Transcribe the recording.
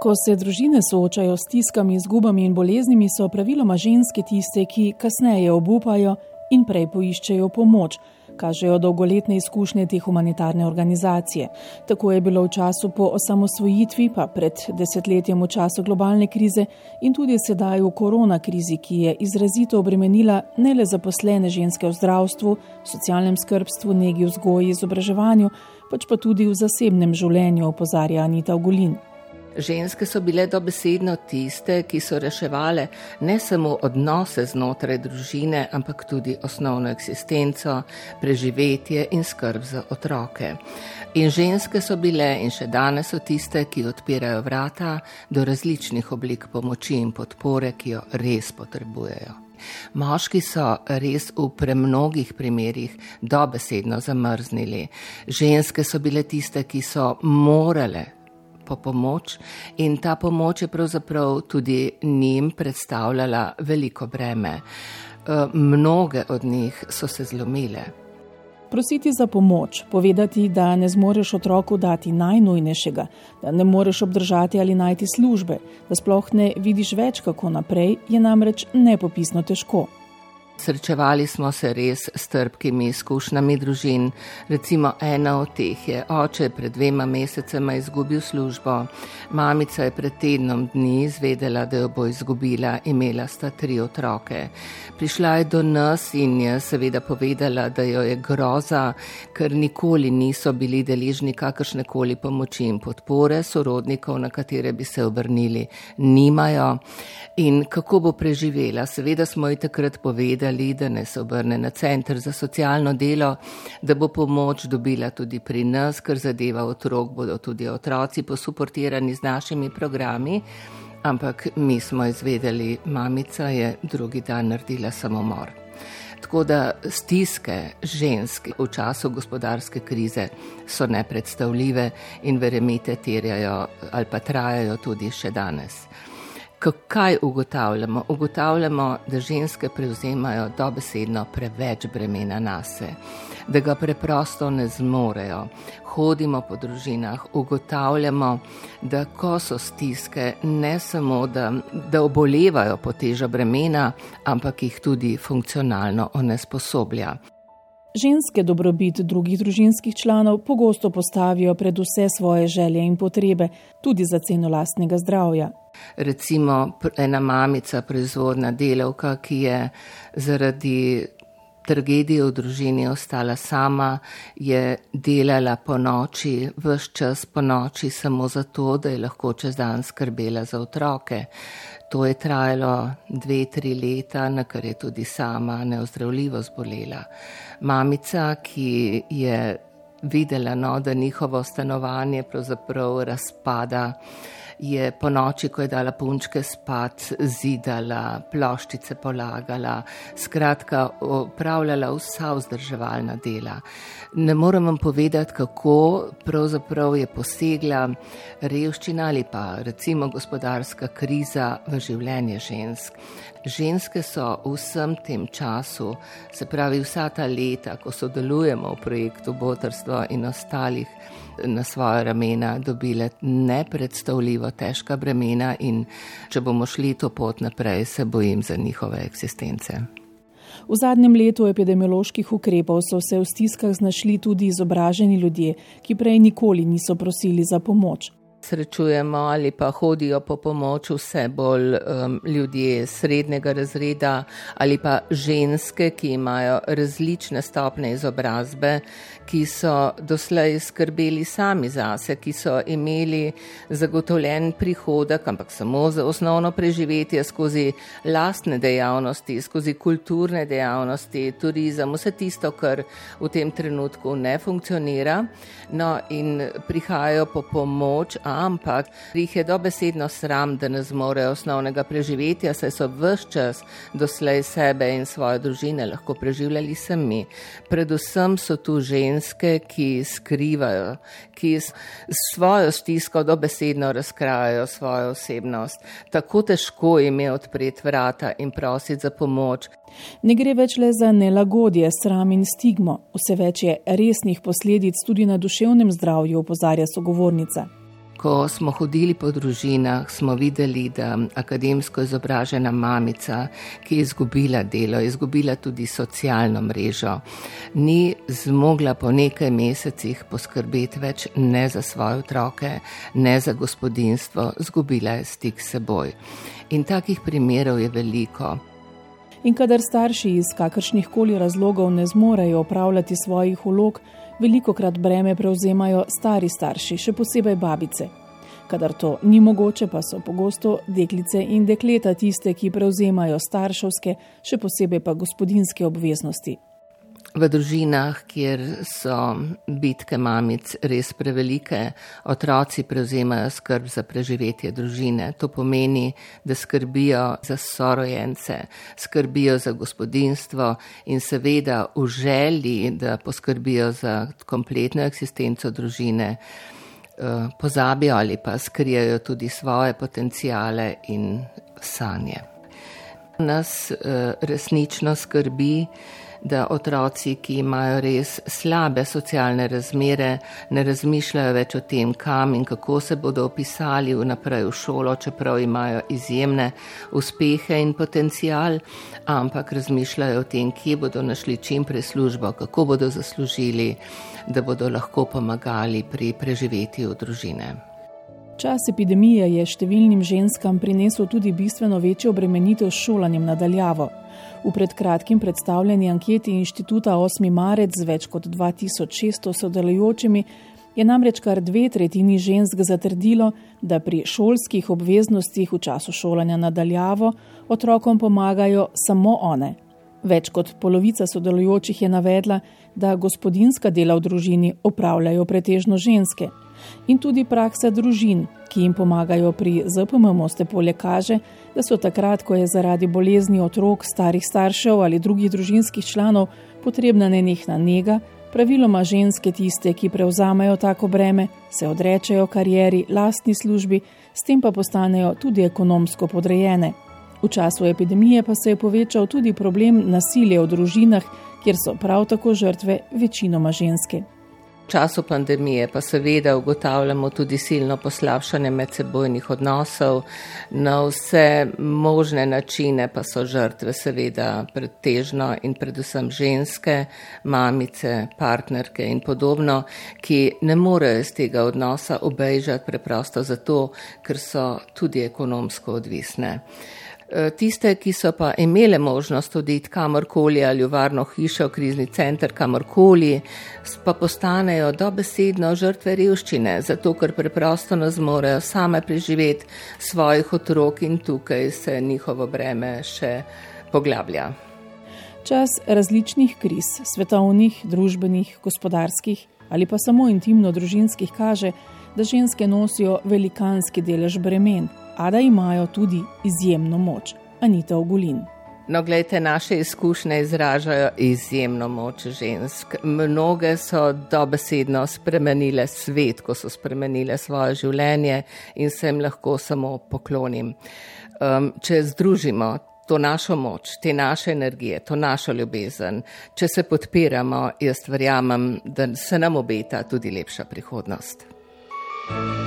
Ko se družine soočajo s stiskami, izgubami in boleznimi, so praviloma ženske tiste, ki kasneje obupajo in prej poiščejo pomoč, kažejo dolgoletne izkušnje te humanitarne organizacije. Tako je bilo v času po osamosvojitvi, pa pred desetletjem v času globalne krize in tudi sedaj v korona krizi, ki je izrazito obremenila ne le zaposlene ženske v zdravstvu, socialnem skrbstvu, negi vzgoji, izobraževanju, pač pa tudi v zasebnem življenju, opozarja Anita Ogulin. Ženske so bile dobesedno tiste, ki so reševale ne samo odnose znotraj družine, ampak tudi osnovno eksistenco, preživetje in skrb za otroke. In ženske so bile in še danes so tiste, ki odpirajo vrata do različnih oblik pomoči in podpore, ki jo res potrebujejo. Moški so res v premnogih primerjih dobesedno zamrznili. Ženske so bile tiste, ki so morale po pomoč in ta pomoč je pravzaprav tudi njim predstavljala veliko breme. Eh, mnoge od njih so se zlomile. Prositi za pomoč, povedati, da ne zmoreš otroku dati najnujnejšega, da ne moreš obdržati ali najti službe, da sploh ne vidiš več kako naprej, je namreč nepopisno težko. Srečevali smo se res s trpkimi izkušnjami družin. Recimo ena od teh je oče pred dvema mesecema izgubil službo, mamica je pred tednom dni izvedela, da jo bo izgubila, imela sta tri otroke. Prišla je do nas in je seveda povedala, da jo je groza, ker nikoli niso bili deležni kakršne koli pomoči in podpore, sorodnikov, na katere bi se obrnili, nimajo. In kako bo preživela? Seveda smo ji takrat povedali, povedali, da ne se obrne na center za socialno delo, da bo pomoč dobila tudi pri nas, ker zadeva otrok, bodo tudi otroci posuportirani z našimi programi. Ampak mi smo izvedeli, mamica je drugi dan naredila samomor. Tako da stiske žensk v času gospodarske krize so nepredstavljive in verjemite, terjajo ali pa trajajo tudi še danes. Kaj ugotavljamo? Ugotavljamo, da ženske prevzemajo dobesedno preveč bremena na se, da ga preprosto ne zmorejo. Hodimo po družinah, ugotavljamo, da ko so stiske, ne samo, da, da obolevajo po teža bremena, ampak jih tudi funkcionalno onesposoblja. Ženske dobrobit drugih družinskih članov pogosto postavijo pred vse svoje želje in potrebe, tudi za ceno lastnega zdravja. Recimo ena mamica, proizvodna delavka, ki je zaradi tragedije v družini ostala sama, je delala po noči, vse čas po noči, samo zato, da je lahko čez dan skrbela za otroke. To je trajalo dve, tri leta, na kar je tudi sama neozdravljivo zbolela. Mamica, ki je videla, no, da njihovo stanovanje pravzaprav razpada, je po noči, ko je dala punčke spat, zidala, ploščice polagala, skratka, upravljala vsa vzdrževalna dela. Ne morem vam povedati, kako pravzaprav je posegla revščina ali pa recimo gospodarska kriza v življenje žensk. Ženske so v vsem tem času, se pravi vsa ta leta, ko sodelujemo v projektu Botrstvo in ostalih, na svoje ramena dobile nepredstavljivo težka bremena in če bomo šli to pot naprej, se bojim za njihove eksistence. V zadnjem letu epidemioloških ukrepov so se v stiskah znašli tudi izobraženi ljudje, ki prej nikoli niso prosili za pomoč srečujemo ali pa hodijo po pomoč vse bolj um, ljudje srednjega razreda ali pa ženske, ki imajo različne stopne izobrazbe, ki so doslej skrbeli sami zase, ki so imeli zagotovljen prihodek, ampak samo za osnovno preživetje skozi lastne dejavnosti, skozi kulturne dejavnosti, turizem, vse tisto, kar v tem trenutku ne funkcionira. No, in prihajajo po pomoč, ampak jih je dobesedno sram, da ne zmorejo osnovnega preživetja, saj so vse čas doslej sebe in svoje družine lahko preživljali sami. Predvsem so tu ženske, ki skrivajo, ki s svojo stisko dobesedno razkrajajo svojo osebnost. Tako težko jim je odpreti vrata in prositi za pomoč. Ne gre več le za nelagodje, sram in stigmo, vse več je resnih posledic tudi na duševnem zdravju, opozarja sogovornica Ko smo hodili po družinah, smo videli, da akademsko izobražena mamica, ki je izgubila delo, je izgubila tudi socialno mrežo, ni zmogla po nekaj mesecih poskrbeti več ne za svoje otroke, ne za gospodinstvo, zgubila je stik s seboj. In takih primerov je veliko. In kadar starši iz kakršnih koli razlogov ne zmorejo opravljati svojih ulog, veliko krat breme prevzemajo stari starši, še posebej babice. Kadar to ni mogoče, pa so pogosto deklice in dekleta tiste, ki prevzemajo starševske, še posebej pa gospodinske obveznosti. V družinah, kjer so bitke mamic res prevelike, otroci prevzemajo skrb za preživetje družine. To pomeni, da skrbijo za sorojence, skrbijo za gospodinstvo in seveda v želji, da poskrbijo za kompletno eksistenco družine, eh, pozabijo ali pa skrijajo tudi svoje potencijale in sanje. Nas eh, resnično skrbi, da otroci, ki imajo res slabe socialne razmere, ne razmišljajo več o tem, kam in kako se bodo opisali vnaprej v šolo, čeprav imajo izjemne uspehe in potencial, ampak razmišljajo o tem, kje bodo našli čim prej službo, kako bodo zaslužili, da bodo lahko pomagali pri preživetju družine. Čas epidemije je številnim ženskam prinesel tudi bistveno večjo obremenitev s šolanjem nadaljavo. V predkratkim predstavljeni anketi inštituta 8. marec z več kot 2600 sodelujočimi je namreč kar dve tretjini žensk zatrdilo, da pri šolskih obveznostih v času šolanja nadaljavo otrokom pomagajo samo one. Več kot polovica sodelujočih je navedla, da gospodinska dela v družini opravljajo pretežno ženske. In tudi praksa družin, ki jim pomagajo pri ZPM Moste polje, kaže, da so takrat, ko je zaradi bolezni otrok, starih staršev ali drugih družinskih članov potrebna nenehna njega, praviloma ženske tiste, ki prevzamejo tako breme, se odrečejo karieri, lastni službi, s tem pa postanejo tudi ekonomsko podrejene. V času epidemije pa se je povečal tudi problem nasilja v družinah, kjer so prav tako žrtve večinoma ženske času pandemije pa seveda ugotavljamo tudi silno poslabšanje medsebojnih odnosov. Na vse možne načine pa so žrtve seveda pretežno in predvsem ženske, mamice, partnerke in podobno, ki ne morejo iz tega odnosa obejžati preprosto zato, ker so tudi ekonomsko odvisne. Eh, tiste, ki so pa imele možnost oditi kamorkoli ali v varno hišo, krizni center, kamorkoli, pa postanejo dobesedno žrtve revščine, zato ker preprosto ne zmorejo same preživeti svojih otrok in tukaj se njihovo breme še poglablja. Čas različnih kriz, svetovnih, družbenih, gospodarskih ali pa samo intimno družinskih kaže, da ženske nosijo velikanski delež bremen a da imajo tudi izjemno moč. Anita Ogulin. No, gledajte, naše izkušnje izražajo izjemno moč žensk. Mnoge so dobesedno spremenile svet, ko so spremenile svoje življenje in se jim lahko samo poklonim. Um, če združimo to našo moč, te naše energije, to našo ljubezen, če se podpiramo, jaz verjamem, da se nam obeta tudi lepša prihodnost. Thank you